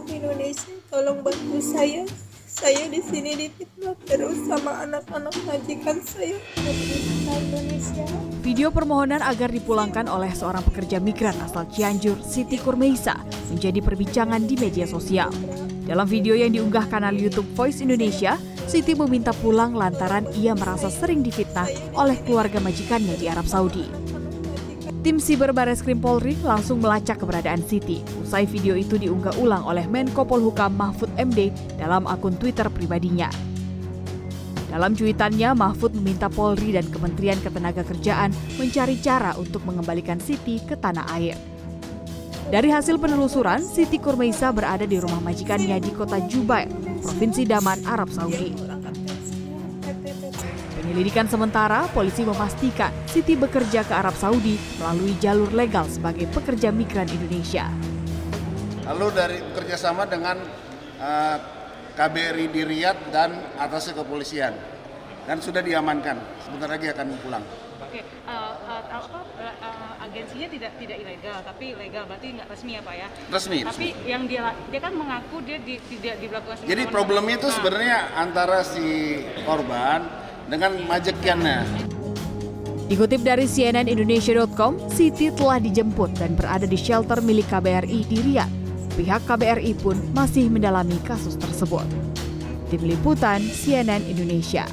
seluruh Indonesia tolong bantu saya saya di sini difitnah terus sama anak-anak majikan saya Indonesia Video permohonan agar dipulangkan oleh seorang pekerja migran asal Cianjur, Siti Kurmeisa, menjadi perbincangan di media sosial. Dalam video yang diunggah kanal YouTube Voice Indonesia, Siti meminta pulang lantaran ia merasa sering difitnah oleh keluarga majikannya di Arab Saudi. Tim Siber Bareskrim Polri langsung melacak keberadaan Siti. Usai video itu diunggah ulang oleh Menko Polhukam Mahfud MD dalam akun Twitter pribadinya. Dalam cuitannya, Mahfud meminta Polri dan Kementerian Ketenagakerjaan mencari cara untuk mengembalikan Siti ke tanah air. Dari hasil penelusuran, Siti Kurmeisa berada di rumah majikannya di kota Jubail, Provinsi Daman, Arab Saudi. Penyelidikan sementara, polisi memastikan Siti bekerja ke Arab Saudi melalui jalur legal sebagai pekerja migran Indonesia. Lalu dari kerjasama dengan uh, KBRI di Riyadh dan atas kepolisian dan sudah diamankan. Sebentar lagi akan pulang. Oke, uh, uh, apa, uh, agensinya tidak tidak ilegal, tapi legal berarti nggak resmi ya pak ya? Resmi. Tapi resmi. yang dia dia kan mengaku dia di, tidak diberlakukan. Jadi problemnya itu sebenarnya antara si korban dengan majikannya. Dikutip dari cnnindonesia.com, Siti telah dijemput dan berada di shelter milik KBRI di Riyadh. Pihak KBRI pun masih mendalami kasus tersebut. Tim Liputan CNN Indonesia.